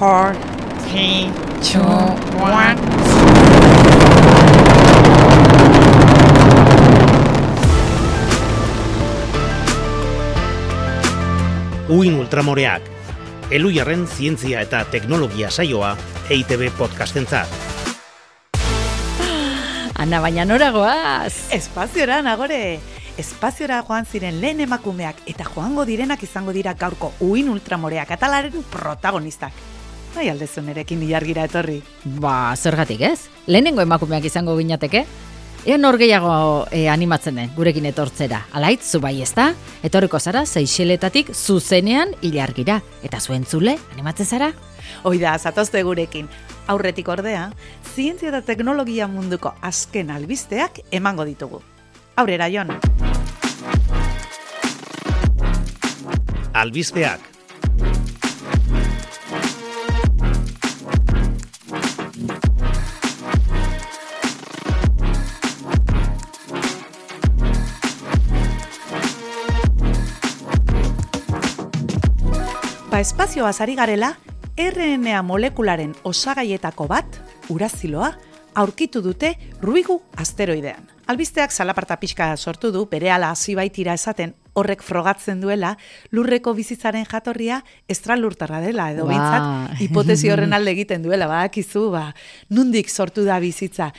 four, three, two, one. Uin Ultramoreak, Elujarren zientzia eta teknologia saioa EITB podcastentzat. Ana, baina noragoaz? Espaziora, nagore! Espaziora joan ziren lehen emakumeak eta joango direnak izango dira gaurko uin ultramoreak atalaren protagonistak. Bai aldezu nerekin ilargira etorri. Ba, zergatik ez? Lehenengo emakumeak izango ginateke? Ea nor gehiago e, animatzen den, gurekin etortzera. Alait, zu bai ez da? Etorriko zara, seixeletatik zuzenean ilargira. Eta zuen zule, animatzen zara? Hoi da, zatozte gurekin. Aurretik ordea, zientzia eta teknologia munduko azken albisteak emango ditugu. Aurrera, Jon. Albizteak, Espazioaz ari garela, RNA molekularen osagaietako bat, uraziloa, aurkitu dute ruigu asteroidean. Albisteak salaparta pixka sortu du, bere ala hasi baitira esaten, horrek frogatzen duela, lurreko bizitzaren jatorria estralurtarra dela, edo Ba. bintzat, hipotesi horren alde egiten duela, badakizu, ba, nundik sortu da bizitza.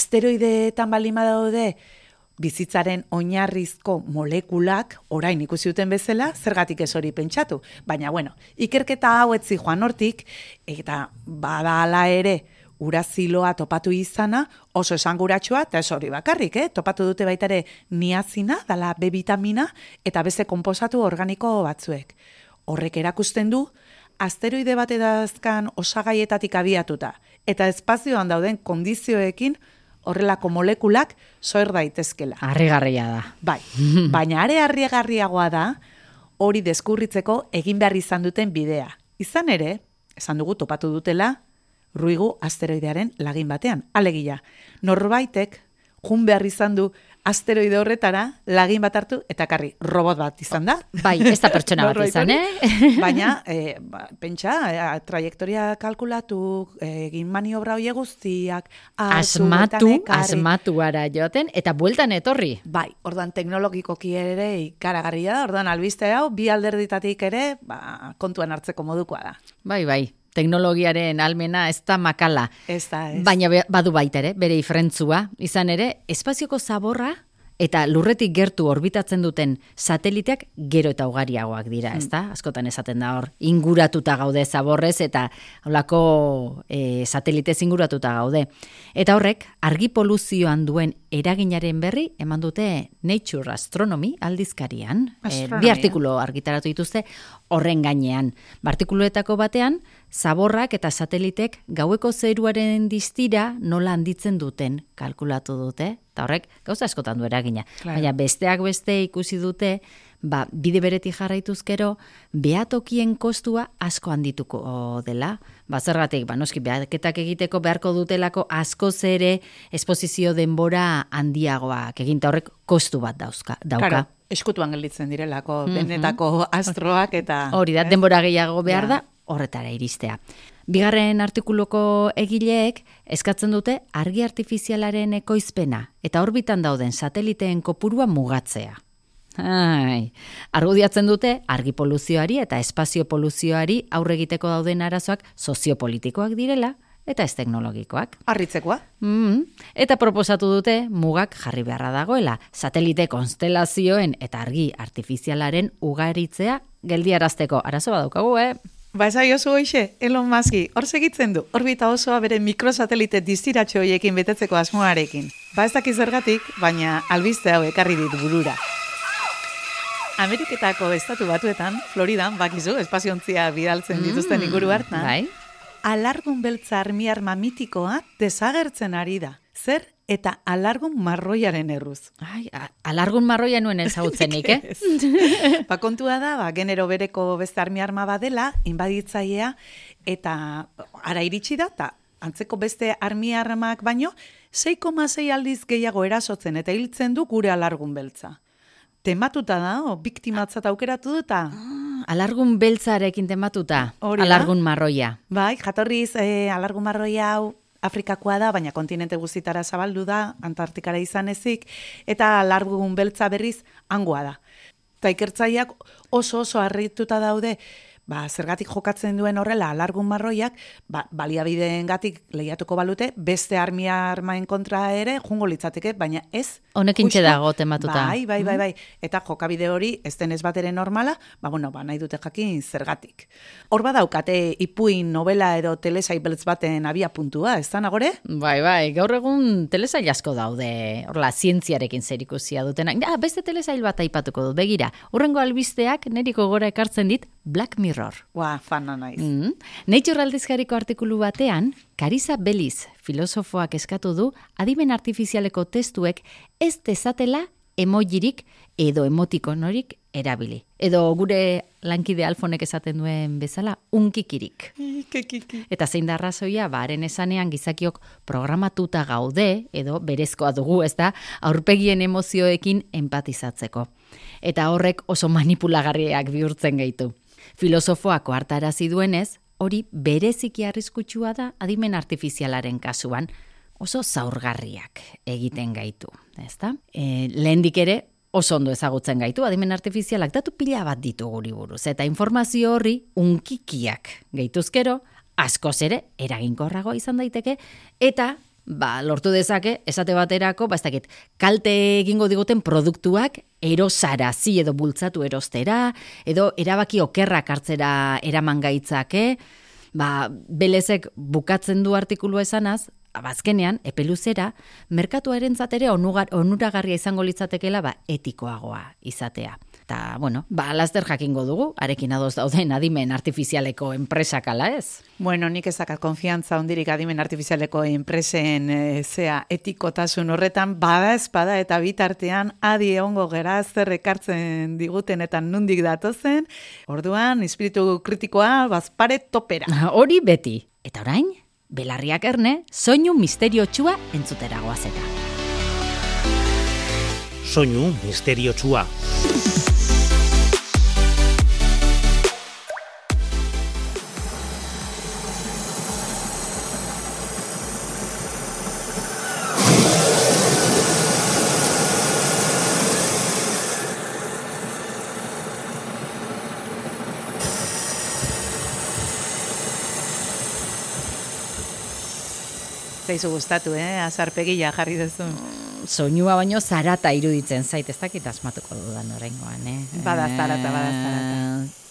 Asteroideetan balima daude, bizitzaren oinarrizko molekulak orain ikusi duten bezala, zergatik ez hori pentsatu. Baina, bueno, ikerketa hau etzi joan hortik, eta bada hala ere, uraziloa topatu izana oso esanguratsua eta ez hori bakarrik, eh? topatu dute baita ere niazina, dala B vitamina eta beste konposatu organiko batzuek. Horrek erakusten du, asteroide bat edazkan osagaietatik abiatuta eta espazioan dauden kondizioekin horrelako molekulak soer daitezkela. Harrigarria da. Bai, baina are harrigarriagoa da hori deskurritzeko egin behar izan duten bidea. Izan ere, esan dugu topatu dutela, ruigu asteroidearen lagin batean. Alegia, norbaitek jun behar izan du asteroide horretara lagin bat hartu eta karri robot bat izan da. Bai, ez da pertsona bat izan, eh? Baina, e, ba, pentsa, e, trajektoria kalkulatu, egin maniobra hoie guztiak, Asmatu, ekarri. asmatuara joaten, eta bueltan etorri. Bai, ordan teknologikoki ere ikaragarria da, ordan albiste hau bi alderditatik ere ba, kontuan hartzeko modukoa da. Bai, bai, teknologiaren almena ez da makala. Ez da, ez. Baina badu baita ere, bere ifrentzua, izan ere, espazioko zaborra eta lurretik gertu orbitatzen duten sateliteak gero eta ugariagoak dira, Hmm. ez da? Askotan esaten da hor, inguratuta gaude zaborrez eta holako e, satelitez inguratuta gaude. Eta horrek, argi poluzioan duen eraginaren berri, eman dute Nature Astronomy aldizkarian. E, Astronomia. bi artikulu argitaratu dituzte horren gainean. Artikuluetako batean, zaborrak eta satelitek gaueko zeruaren distira nola handitzen duten kalkulatu dute. Eta horrek gauza askotan du eragina. Claro. Baina besteak beste ikusi dute, ba, bide beretik jarraituzkero, behatokien kostua asko handituko dela. Ba, zergatik, ba, noski, behaketak egiteko beharko dutelako asko ere esposizio denbora handiagoak egin, eta horrek kostu bat dauzka, dauka. Claro, eskutuan gelditzen direlako, benetako astroak eta... Hori da, eh? denbora gehiago behar Ja. da, horretara iristea. Bigarren artikuluko egileek eskatzen dute argi artifizialaren ekoizpena eta orbitan dauden sateliteen kopurua mugatzea. Ai, argudiatzen dute argi poluzioari eta espazio poluzioari aurre egiteko dauden arazoak soziopolitikoak direla eta ez teknologikoak. Harritzekoa? Mm, eta proposatu dute mugak jarri beharra dagoela, satelite konstelazioen eta argi artifizialaren ugaritzea geldiarazteko. Arazo badaukagu, eh? Ba, esai oso hoxe, Elon Muski, hor segitzen du, orbita osoa bere mikrosatelite distiratxo hoiekin betetzeko asmoarekin. Ba, ez dakiz zergatik, baina albiste hau ekarri dit burura. Ameriketako estatu batuetan, Floridan, bakizu, espaziontzia bidaltzen dituzten inguru hartan, Bai? alargun beltza armiarma mitikoa desagertzen ari da. Zer eta alargun marroiaren erruz. Ai, alargun marroia nuen ezagutzenik, eh? Ba, kontua da, ba, genero bereko beste armiarma badela, inbaditzailea, eta ara iritsi da, eta antzeko beste armiarmak baino, 6,6 aldiz gehiago erasotzen eta hiltzen du gure alargun beltza. tematuta da, o, biktimatzat aukeratu duta. Alargun beltzarekin tematuta, Hori alargun marroia. Bai, jatorriz e, alargu marroia hau Afrikakoa da, baina kontinente guztitara zabaldu da, Antartikara izan ezik, eta alargun beltza berriz hangoa da. Eta ikertzaileak oso oso harrituta daude, ba, zergatik jokatzen duen horrela alargun marroiak, ba, baliabideengatik lehiatuko balute, beste armia armaen kontra ere jungo litzateke, baina ez. Justu- dago tematuta. Bai, bai, bai, bai. Eta jokabide hori ez denez bat ere normala, ba, bueno, ba, nahi dute jakin zergatik. Hor badaukate ipuin novela edo telesai beltz baten abia puntua, ez da nagore? Bai, bai, gaur egun telesail asko daude, horla, zientziarekin zerikusia dutenak. Ah, beste telesail bat aipatuko dut, begira. Urrengo albisteak neriko gora ekartzen dit Black Mirror. Ua, fana naiz. Mm. Nature aldizkariko artikulu batean, Karisa Beliz, filosofoak eskatu du, adimen artifizialeko testuek ez dezatela emojirik edo emotikonorik erabili. Edo gure lankide alfonek esaten duen bezala, unkikirik. Eta zein da arrazoia, ba, haren esanean gizakiok programatuta gaude, edo berezkoa dugu, ez da, aurpegien emozioekin empatizatzeko. Eta horrek oso manipulagarriak bihurtzen gaitu. Filosofoako hartarazi duenez, hori bereziki arriskutsua da adimen artifizialaren kasuan, oso zaurgarriak egiten gaitu, ezta? E, lehendik ere, oso ondo ezagutzen gaitu, adimen artifizialak datu pila bat ditu guri buruz, eta informazio horri unkikiak gehituzkero, askoz ere eraginkorragoa izan daiteke, eta ba, lortu dezake, esate baterako, ba, ez dakit, kalte egingo diguten produktuak erosarazi edo bultzatu erostera, edo erabaki okerrak hartzera eraman gaitzake, ba, belezek bukatzen du artikulua esanaz, abazkenean, epeluzera, merkatuaren ere onuragarria izango litzatekela ba, etikoagoa izatea. Eta, bueno, ba, laster jakingo dugu, arekin adoz dauden adimen artifizialeko enpresak ala ez. Bueno, nik ezakat konfiantza hundirik adimen artifizialeko enpresen e, zea etikotasun horretan, bada espada eta bitartean adi egongo gera zer ekartzen diguten eta nundik datozen, orduan, espiritu kritikoa bazpare topera. Hori beti. Eta orain, belarriak erne, soinu misteriotsua entzutera goazeta. Soinu misteriotsua. Zaizu gustatu, eh? Azarpegia jarri duzu. Soinua baino zarata iruditzen zait, ez dakit asmatuko dudan oraingoan, eh? Bada zarata, bada zarata. Eh,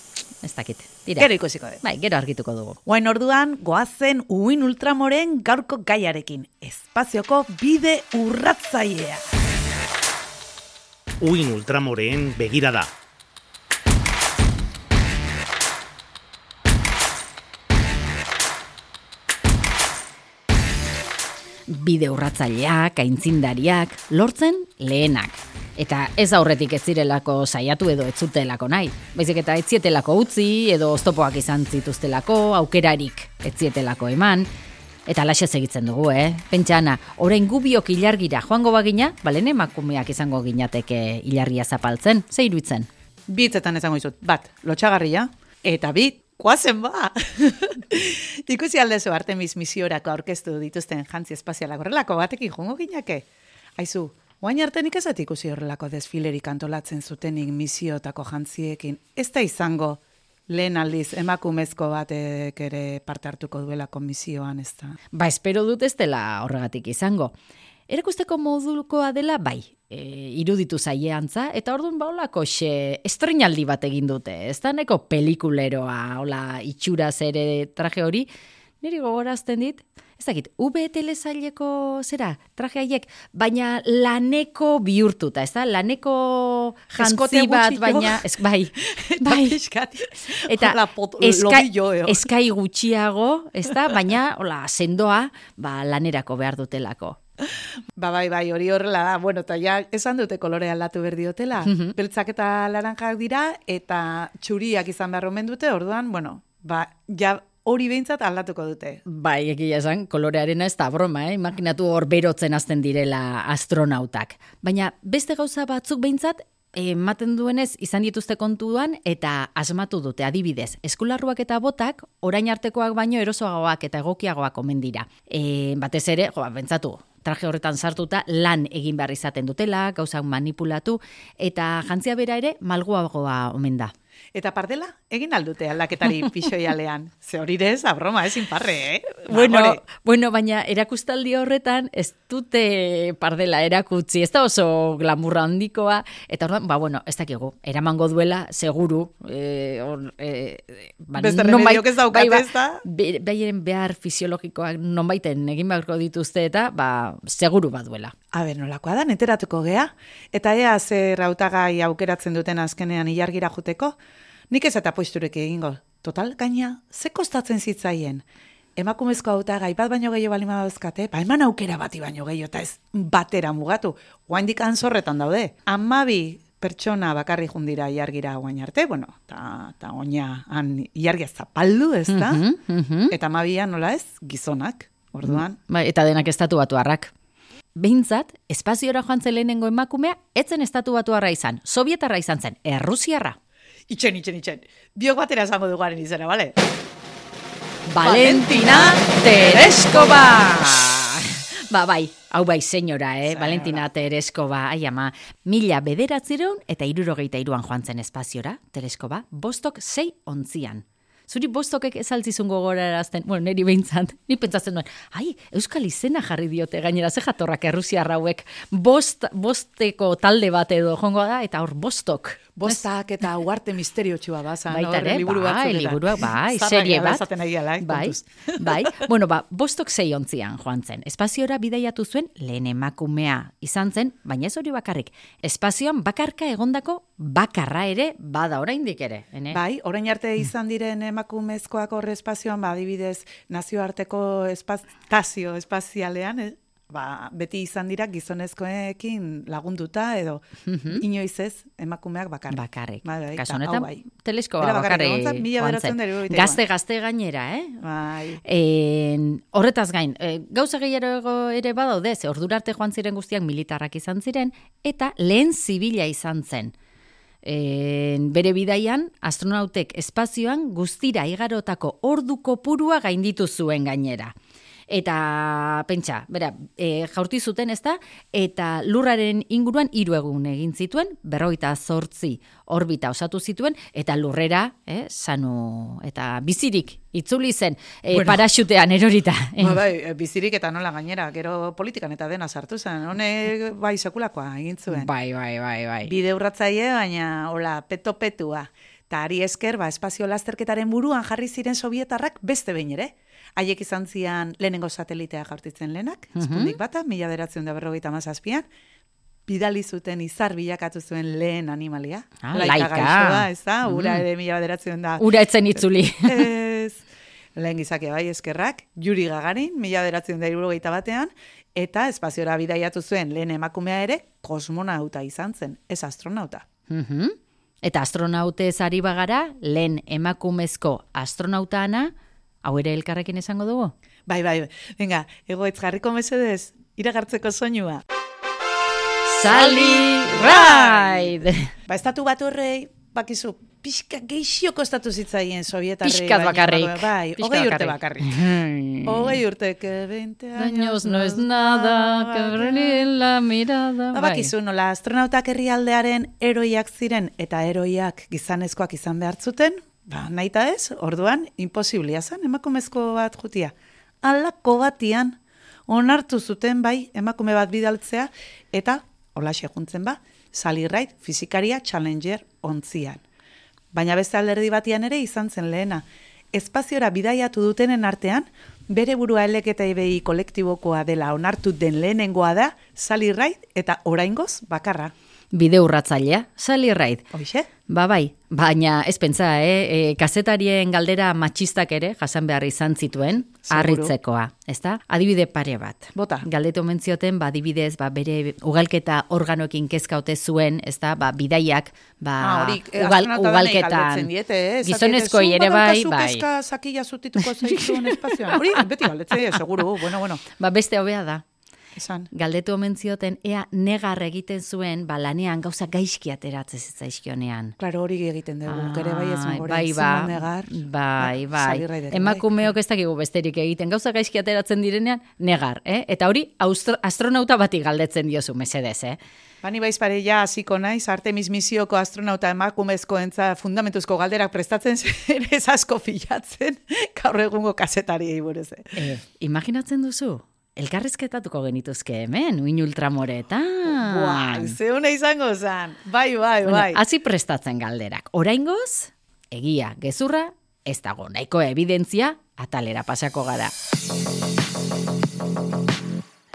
Ez dakit. Tira. Gero ikusiko dut. Bai, gero argituko dugu. Guain orduan, goazen uin ultramoren gaurko gaiarekin. Espazioko bide urratzailea. Uin ultramoreen begirada. Bide urratzaileak, aintzindariak, lortzen lehenak. Eta ez aurretik ez zirelako saiatu edo ez zutelako nahi. Baizik eta ez zietelako utzi edo oztopoak izan zituztelako, aukerarik ez zietelako eman. Eta laxe segitzen dugu, eh? Pentsana, orain gubiok ilargira joango bagina, balen emakumeak izango ginateke ilargia zapaltzen, ze iruditzen? Bitzetan esango izut. Bat, lotxagarria, eta bit, koazen ba! Ikusi aldezu Artemis misiorako aurkeztu dituzten jantzi espazialak horrelako batekin jongo ginake. Aizu, guain arte nik ez ikusi horrelako desfilerik antolatzen zutenik misiotako jantziekin. Ez da izango lehen aldiz emakumezko batek ere parte hartuko duela komisioan, ez da. Ba, espero dut ez dela horregatik izango. Erakusteko modukoa dela, bai, e, iruditu zaieantza, eta orduan ba holako xe estrenaldi bat egin dute, ez da neko pelikuleroa, hola, itxuraz ere traje hori, niri gogorazten dit, ez dakit, V telesaileko zera, traje haiek, baina laneko bihurtuta, ez da, laneko jantzi bat, baina, ez, bai, bai, Eta eh. eskai gutxiago, ez da, baina hola, sendoa ba, lanerako behar dutelako. Ba, bai, bai, hori horrela da. Bueno, eta ja, esan dute kolore aldatu berdiotela. Mhm. Beltzak eta laranjak dira, eta txuriak izan behar omen dute, orduan, bueno, ba, ja hori behintzat aldatuko dute. Bai, egia esan, kolorearena ez da broma, eh? imaginatu hor berotzen hasten direla astronautak. Baina beste gauza batzuk behintzat, ematen duenez izan dituzte kontuan eta asmatu dute adibidez. Eskularruak eta botak orain artekoak baino erosoagoak eta egokiagoak omen dira. E, batez ere, jo, bentsatu, traje horretan sartuta lan egin behar izaten dutela, gauzak manipulatu eta jantzia bera ere malguagoa omen da. Eta pardela, egin aldute aldaketari pixoialean. Ze hori ez, abroma, ez inparre, eh? Bueno, Ba, hori. bueno, baina erakustaldi horretan ez dute pardela erakutsi, ez da oso glamurra handikoa, eta orduan, ba, bueno, ez dakigu, eramango duela, seguru, eh, or, eh, ba, Beste nonbait- remediok ez daukate, bai, ba, ez da? be- Baieren behar fisiologikoak nonbaiten egin beharko dituzte eta, ba, seguru baduela. A ber, nolakoa da, enteratuko gea. Eta ea zer hautagai aukeratzen duten azkenean ilargira juteko. Nik ez eta poisturek egingo. Total, gaina, ze kostatzen zitzaien? Emakumezko hautagai bat baino gehiago bali dauzkate, ba eman aukera bati baino gehiago, eta ez batera mugatu. Oaindik anzorretan daude. Amabi pertsona bakarri jundira iargira guain arte, bueno, eta ta oina han iargia zapaldu, ez da? Mhm, mhm. Eta amabia nola ez, gizonak, orduan. Bai, eta denak estatu batuarrak. Behintzat, espaziora joan zen lehenengo emakumea, etzen estatu batuarra izan, sovietarra izan zen, errusiarra. Itxen, itxen, itxen. Biok batera esango dugaren izena, bale? Valentina Tereskova! Ba, bai, hau bai, senyora, eh? Senyora. Valentina Tereskova, ai ama, mila bederatzireun eta irurogeita iruan joan zen espaziora, Tereskova, bostok sei ontzian. Zuri bostokek ezaltzizun gogorarazten, bueno, niri behintzat, ni pentsatzen duen, ai, euskal izena jarri diote gainera, ze jatorrak errusiar hauek, bost, bosteko talde bat edo jongo da, eta hor bostok. Bostak eta uarte misteriotxua bazan. Baita hor ere, liburu bai, batzuetan. liburuak, bai, serie bat. gala, eh, bai, bai. Bueno, ba, bostok sei ontzian joan zen. Espaziora bidaiatu zuen lehen emakumea izan zen, baina ez hori bakarrik. Espazioan bakarka egondako bakarra ere bada oraindik ere. Ene? Bai, orain arte izan diren emakumezkoak horre espazioan, ba, adibidez, nazioarteko espazio espazialean, eh? Ba, beti izan dira gizonezkoekin lagunduta edo inoiz ez emakumeak bakarrik. Bakarrik. Bai, Kasu eta honetan, bai. teleskoa bakarrik bakarrik Gazte, gazte gainera, eh? Bai. En, horretaz gain, e, gauza gehiago ere badaude, ze ordura arte joan ziren guztiak militarrak izan ziren, eta lehen zibila izan zen. En, bere bidaian, astronautek espazioan guztira igarotako ordu kopurua gainditu zuen gainera. Eta, pentsa, bera, e, jaurti zuten ez da, eta lurraren inguruan hiru egun egin zituen, berroita zortzi orbita osatu zituen, eta lurrera, eh, sanu, eta bizirik itzuli zen, e, Bueno. paraxutean erorita. Ba, bai, eh, bizirik eta nola gainera, gero politikan eta dena sartu zen. Honek bai sekulakoa egin zuen. Bai, bai, bai, bai. Bide urratzaile, baina hola, peto-petua. Ta ari esker, ba, espazio lasterketaren buruan jarri ziren sovietarrak beste behin ere. Haiek izan zian lehenengo satelitea jaurtitzen lehenak, Mhm. Sputnik bata, mila beratzen da berrogeita mazazpian, bidali zuten izar bilakatu zuen lehen animalia. Ah, laika. gaixoa, ez da? Ura Mhm. ere mila beratzen da. Ura etzen itzuli. Ez. Lehen gizake bai eskerrak, Juri Gagarin, mila beratzen da irurogeita batean, eta espaziora bidaiatu zuen lehen emakumea ere kosmonauta izan zen, ez astronauta. Mhm. Eta astronautez ari bagara, lehen emakumezko astronautana, hau ere elkarrekin esango dugu? Bai, bai, venga, egoetz jarriko mesedez, iragartzeko soinua. Sally Ride! Ba, estatu bat horrei, bakizu, pixka geixio kostatu zitzaien sovietarrei. Pixkat bakarrik. Bai, Pixkat hogei urte bakarrik. bakarrik. Hogei urte, que 20 Años no es nada, que brille la mirada. Ba, Bai. bakizu, nola astronautak herrialdearen eroiak ziren eta eroiak gizanezkoak izan behar zuten, ba, nahi eta ez, orduan, imposiblia zen emakumezko bat jutia. Alako batian, onartu zuten bai emakume bat bidaltzea, eta, hola juntzen ba, Sally Ride fizikaria Challenger ontzian. Baina beste alderdi batian ere izan zen lehena. Espaziora bidaiatu dutenen artean, bere burua eleketa IBI kolektibokoa dela onartu den lehenengoa da, Sally Ride eta oraingoz bakarra. Bide urratzailea, Sally Ride. Hoxe? Ba bai, baina ez pentsa, eh? e, kazetarien galdera matxistak ere jasan behar izan zituen, Seguru. harritzekoa, ezta? Adibide pare bat. Bota. Galdetu omen zioten, ba, adibidez, ba, bere ugalketa organoekin kezkaute zuen, ezta? Ba, bidaiak, ba, Ah, hori, eh, ugal, ugalketan, diete, eh? Gizonezkoi ere "Zu bai, bai. kezka sakila zutituko zaizun espazioan. Hori, beti galdetzen die, seguru, bueno, bueno. Ba, beste hobea da. Esan. Galdetu omen zioten, ea negar egiten zuen, ba, lanean gauza gaizki ateratzen zitzaizkionean. Klaro hori egiten dugu, gere bai ez bai, ba, negar. bai, bai. Zalirraideri, bai. Emakumeok ez dakigu besterik egiten. Gauza gaizki ateratzen direnean, negar, eh? Eta hori astronauta bati galdetzen diozu, mesedez, eh? Bani baiz pare ja hasiko naiz, Artemis misioko astronauta emakumezko entza fundamentuzko galderak prestatzen zen, ez asko filatzen, gaur egungo kasetariei buruz. eh. Eh, imaginatzen duzu? Elkarrizketatuko genituzke hemen, uin ultramoretan. Buah, zeuna izango zen. Bai, bai, Bueno, bai. hasi prestatzen galderak. Oraingoz, egia, gezurra, ez dago nahiko evidentzia, atalera pasako gara.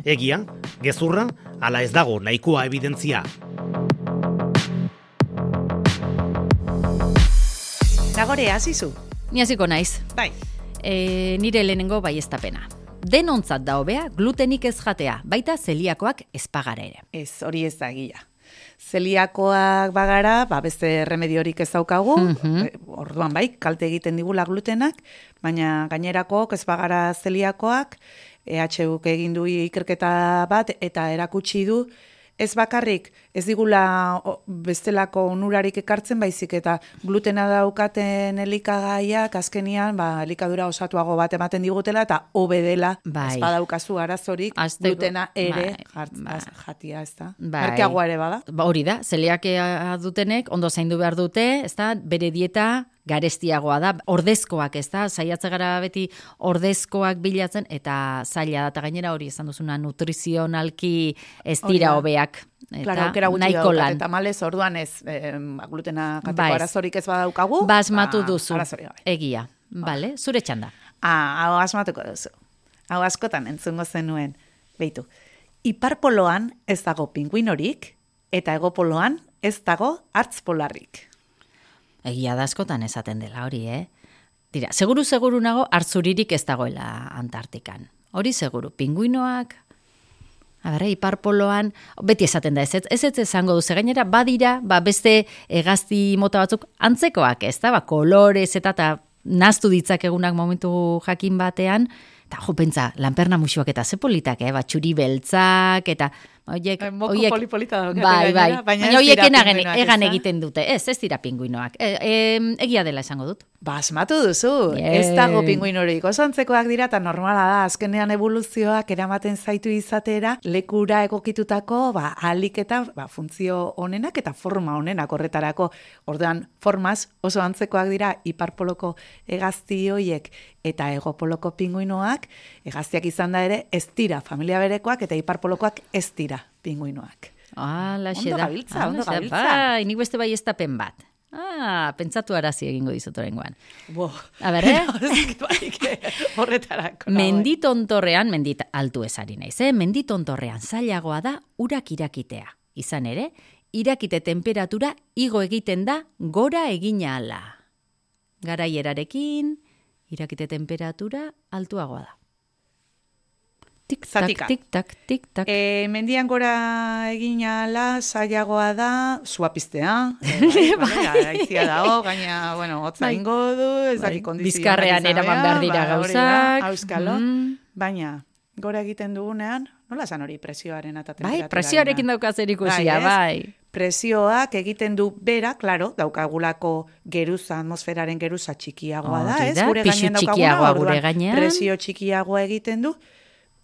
Egia, gezurra, ala ez dago nahikoa evidentzia. Nagore, hasizu. Ni hasiko naiz. Bai. E, nire lehenengo baiestapena. Denontzat da hobea glutenik ez jatea, baita zeliakoak ezpagara ere. Ez, hori ez da egia. Zeliakoak bagara, ba, beste remediorik ez daukagu, eh, orduan bai, kalte egiten digula glutenak, baina gainerakoak ez bagara zeliakoak, EHUk egin du ikerketa bat eta erakutsi du ez bakarrik ez digula bestelako onurarik ekartzen baizik eta glutena daukaten elikagaiak azkenian ba elikadura osatuago bat ematen digutela eta hobe dela Bai. ez badaukazu arazorik Hasteko- glutena ere bai, jartz- bai. jatia, ez da? Bai. Ere bada? Ba, hori da, zeliakea dutenek ondo zaindu behar dute, ez da, bere dieta garestiagoa da, ordezkoak, ez da, saiatze gara beti ordezkoak bilatzen, eta zaila da, eta gainera hori esan duzuna nutrizionalki ez dira hobeak. Eta Claro, aukera nahiko lan. eta malez orduan ez, eh, ba, glutena kateko Ba ez. arazorik ez badaukagu. Basmatu ba, duzu, Arazorik gabe. egia. Bale, zure txanda. Ah, hau asmatuko duzu. Hau askotan entzungo zenuen. Beitu, iparpoloan ez dago pinguinorik, eta egopoloan ez dago hartz polarrik. Egia da askotan esaten dela hori, eh? Dira, seguru seguru nago hartzuririk ez dagoela Antartikan. Hori seguru, pinguinoak, a ber, iparpoloan, beti esaten da ez ez, ez ez esango duze, gainera badira, ba beste hegazti mota batzuk antzekoak, ez da, ba kolorez eta eta naztu ditzakegunak momentu jakin batean, eta jo, pentsa, lanperna musuak eta ze politak, eh? ba, txuri beltzak, eta oiek, Eh, moko oiek- poli-polita daukate bai, bai, gainera, baina baina oiek dira egan, ezta? egiten dute, ez, ez dira pinguinoak. E, e, egia dela esango dut. Basmatu duzu, Yay. ez dago pinguinorik. Oso antzekoak dira eta normala da, azkenean evoluzioak eramaten zaitu izatera, lekura egokitutako, ba, ahalik eta ba, funtzio onenak eta forma onenak horretarako. Orduan, formaz oso antzekoak dira iparpoloko hegazti hoiek eta egopoloko pinguinoak, hegaztiak izan da ere, ez dira familia berekoak eta iparpolokoak ez dira pinguinoak. Ala, Ondo da. gabiltza, ondo gabiltza. Bai, nik beste bai estapen bat. Ah, pentsatu arazi egingo dizut oraingoan. Bo. A ber, eh? Horretarako. nago, eh? Menditontorrean, mendit altu esari naiz, eh? Menditontorrean zailagoa da urak irakitea. Izan ere, irakite temperatura igo egiten da gora egina ala. Garaierarekin, irakite temperatura altuagoa da. Tik tak, Zatika. tik tak, tik tak. E, mendian gora egin ala, zailagoa da, zua piztea. E, bai, bai, aizia dago, gaina, bueno, hotza Bai. ingo du, ez Bai, daki kondizioak bizkarrean eraman behar dira ba, da, gauzak. Auskalo. Mm. Baina, gora egiten dugunean, nola zan hori presioaren eta Bai, presioarekin dauka zer ikusia, ez? bai. Presioak egiten du bera, claro, daukagulako geruza, atmosferaren geruza txikiagoa da, Hori ez? da, Gure gainean daukaguna, gure gainean. Presio txikiagoa egiten du,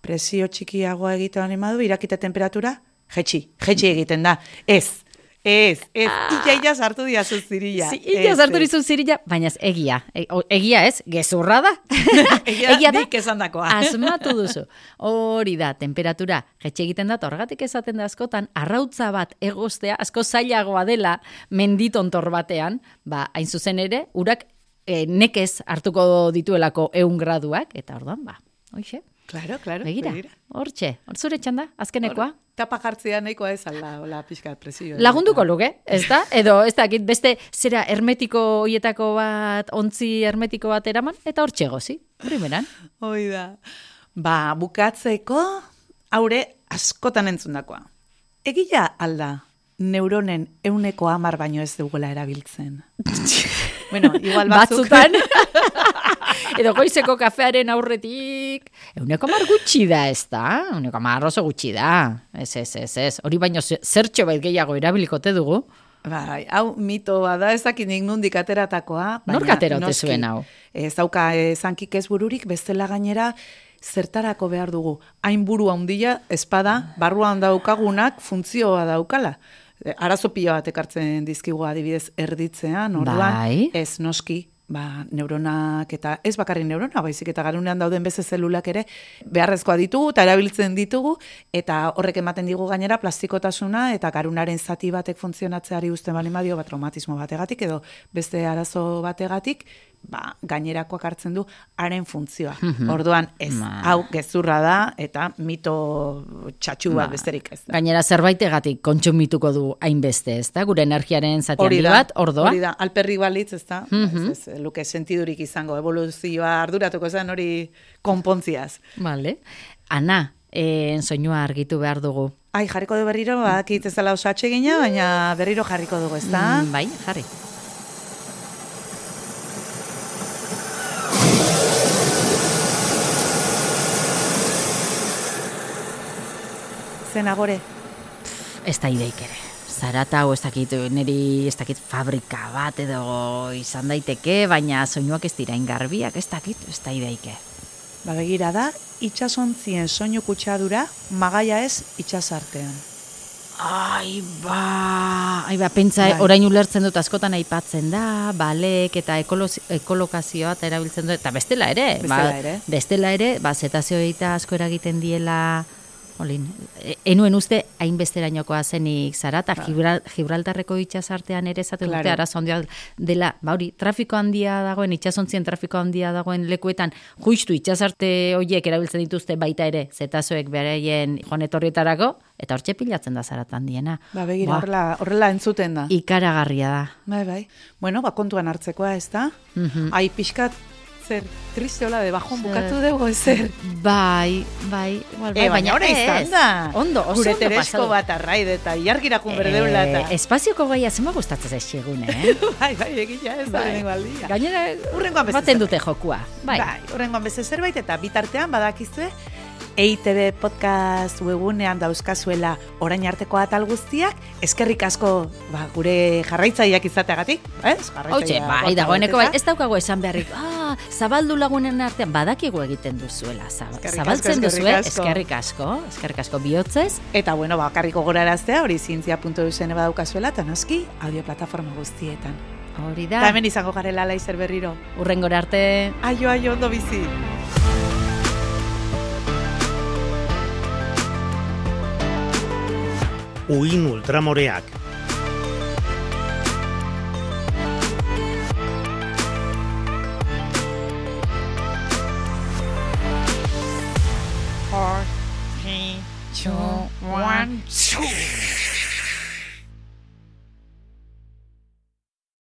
presio txikiagoa egiten anima du, irakite temperatura, jetxi, jetxi egiten da. Ez, ez, ez, illa illa sartu diazu zirila. Si, illa Ez, sartu dizu zirila, baina ez, egia. E- o- egia ez, gezurra da. Egia nik esandakoa. Asmatu duzu. Hori da, temperatura jetxe egiten da, horregatik esaten da askotan, arrautza bat egostea, asko zailagoa dela menditontor batean, ba, hain zuzen ere, urak e, nekez hartuko dituelako eun graduak, eta orduan, ba, hoxe, Claro, claro. begira, hortxe, hor zure txanda, azkenekoa. Tapa jartzea nahikoa ez alda, hola, pixka presio. Lagunduko luke, ez da? Edo, ez dakit, beste zera hermetiko hoietako bat, ontzi hermetiko bat eraman, eta hor txegozi, primeran. Hoi da. Ba, bukatzeko, haure askotan entzundakoa. Egila alda, neuronen euneko amar baino ez dugula erabiltzen. bueno, igual batzutan. Batzutan, Edo goizeko kafearen aurretik, euneko mar gutxi da ez da, euneko mar oso gutxi da. Ez, ez, ez, ez. Hori baino ze- zertxo bait gehiago erabilikote dugu. Bai, hau mito bada ez dakit nik nundik ateratakoa. Nork atera ote noski, zuen hau? Ez dauka zankik ez bururik, bestela gainera zertarako behar dugu. Hain buru handia, espada, barruan daukagunak funtzioa daukala. Arazo pila bat ekartzen dizkigu adibidez erditzean, orduan, Bai. ez noski, ba, neuronak eta ez bakarrik neurona, baizik eta garunean dauden beste zelulak ere beharrezkoa ditugu eta erabiltzen ditugu. Eta horrek ematen digu gainera plastikotasuna eta garunaren zati batek funtzionatzeari uzten bali madio bat traumatismo bategatik edo beste arazo bategatik ba, gainerakoak hartzen du haren funtzioa. Orduan ez, Ba. hau gezurra da eta mito txatxu bat Ba. besterik ez da. Gainera zerbaitegatik kontsumituko du hainbeste, ez da? Gure energiaren zati handi bat, ordoa. Hori da, alperri balitz, ez da? ez, ez, luke sentidurik izango, evoluzioa arduratuko zen hori konpontziaz. Vale. Ana, eh, soinua argitu behar dugu. Ai, jarriko du berriro, bakit ez dela oso atsegina, baina berriro jarriko dugu, ez da? Mm, bai, jarri. Zen agore. Ez da ideik ere. Zarata hau ez dakit, niri ez dakit fabrika bat edo izan daiteke, baina soinuak ez dira ingarbiak, ez dakit, ez da ideike. Ba, begira da, itxasontzien soinu kutsadura, magaia ez itxasartean. Ai, ba, ai, ba, pentsa, Bai. orain ulertzen dut askotan aipatzen da, balek eta ekoloz, ekolokazioa eta erabiltzen dut, eta bestela ere, Bestela ba, ere. bestela ere, ba, zetazioita asko eragiten diela, Olin, e- enuen uste hainbesterainokoa zenik zara, eta Gibral, Gibraltarreko itxasartean ere esaten dute Claro. arazo handia dela, ba hori, trafiko handia dagoen, itxasontzien trafiko handia dagoen lekuetan, juistu itxasarte horiek erabiltzen dituzte baita ere, zetazoek beraien joan etorrietarako, eta hortxe pilatzen da zaratan diena. Ba, begira, Ba, horrela, horrela entzuten da. Ikaragarria da. Bai, bai. Bueno, ba, kontuan hartzekoa, ez da? Mhm. Ai, pixkat, zer, triste hola, de bajón Zer. bukatu dugu, zer. Bai, bai, igual, bai, E, baina ora izan ez. da. Ondo, oso Gure ondo teresko pasatu. bat arraide eta iargirakun berdeula Eh, eta. espazioko gaia zema gustatzen zaizkigun, eh? bai, bai, egia ez da Bai. lehenengo aldia. Gainera, Hurrengoan beste baten dute jokua. Bai. Bai, horrengoan beste zerbait eta bitartean badakizue EITB podcast webunean dauzkazuela orain arteko atal guztiak, eskerrik asko ba, gure jarraitzaileak izateagatik, ez? Hautxe, bai, dagoeneko bai, ez daukago esan beharrik, ah, zabaldu lagunen artean, badakigu egiten duzuela, zab Eskerrik asko, zabaltzen eskerrik duzue, asko. eskerrik asko, eskerrik asko bihotzez, Eta bueno, bakarriko goraraztea hori zientzia.eusen badaukazuela eta noski audio plataforma guztietan. hori da, hemen izango garela laizer berriro. urrengora arte, Aio, aio, ondo bizi. Uin ultramoreak. One.